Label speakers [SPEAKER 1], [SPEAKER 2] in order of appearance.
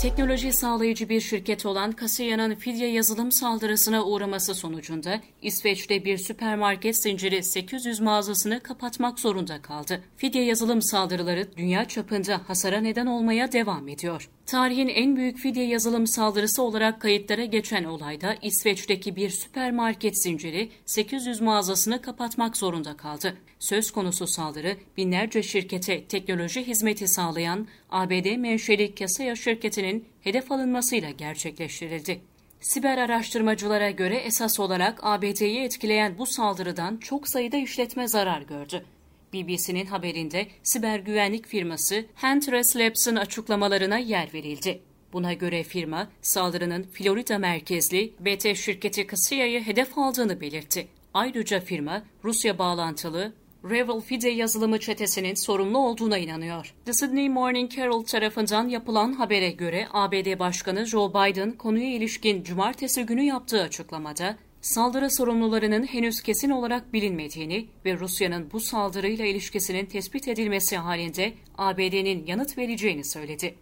[SPEAKER 1] Teknoloji sağlayıcı bir şirket olan Casilla'nın fidye yazılım saldırısına uğraması sonucunda İsveç'te bir süpermarket zinciri 800 mağazasını kapatmak zorunda kaldı. Fidye yazılım saldırıları dünya çapında hasara neden olmaya devam ediyor. Tarihin en büyük fidye yazılım saldırısı olarak kayıtlara geçen olayda İsveç'teki bir süpermarket zinciri 800 mağazasını kapatmak zorunda kaldı. Söz konusu saldırı binlerce şirkete teknoloji hizmeti sağlayan ABD menşeli Kaseya şirketinin hedef alınmasıyla gerçekleştirildi. Siber araştırmacılara göre esas olarak ABD'yi etkileyen bu saldırıdan çok sayıda işletme zarar gördü. BBC'nin haberinde siber güvenlik firması Huntress Labs'ın açıklamalarına yer verildi. Buna göre firma saldırının Florida merkezli BT şirketi Casilla'yı hedef aldığını belirtti. Ayrıca firma Rusya bağlantılı Revel Fide yazılımı çetesinin sorumlu olduğuna inanıyor. The Sydney Morning Herald tarafından yapılan habere göre ABD Başkanı Joe Biden konuya ilişkin cumartesi günü yaptığı açıklamada saldırı sorumlularının henüz kesin olarak bilinmediğini ve Rusya'nın bu saldırıyla ilişkisinin tespit edilmesi halinde ABD'nin yanıt vereceğini söyledi.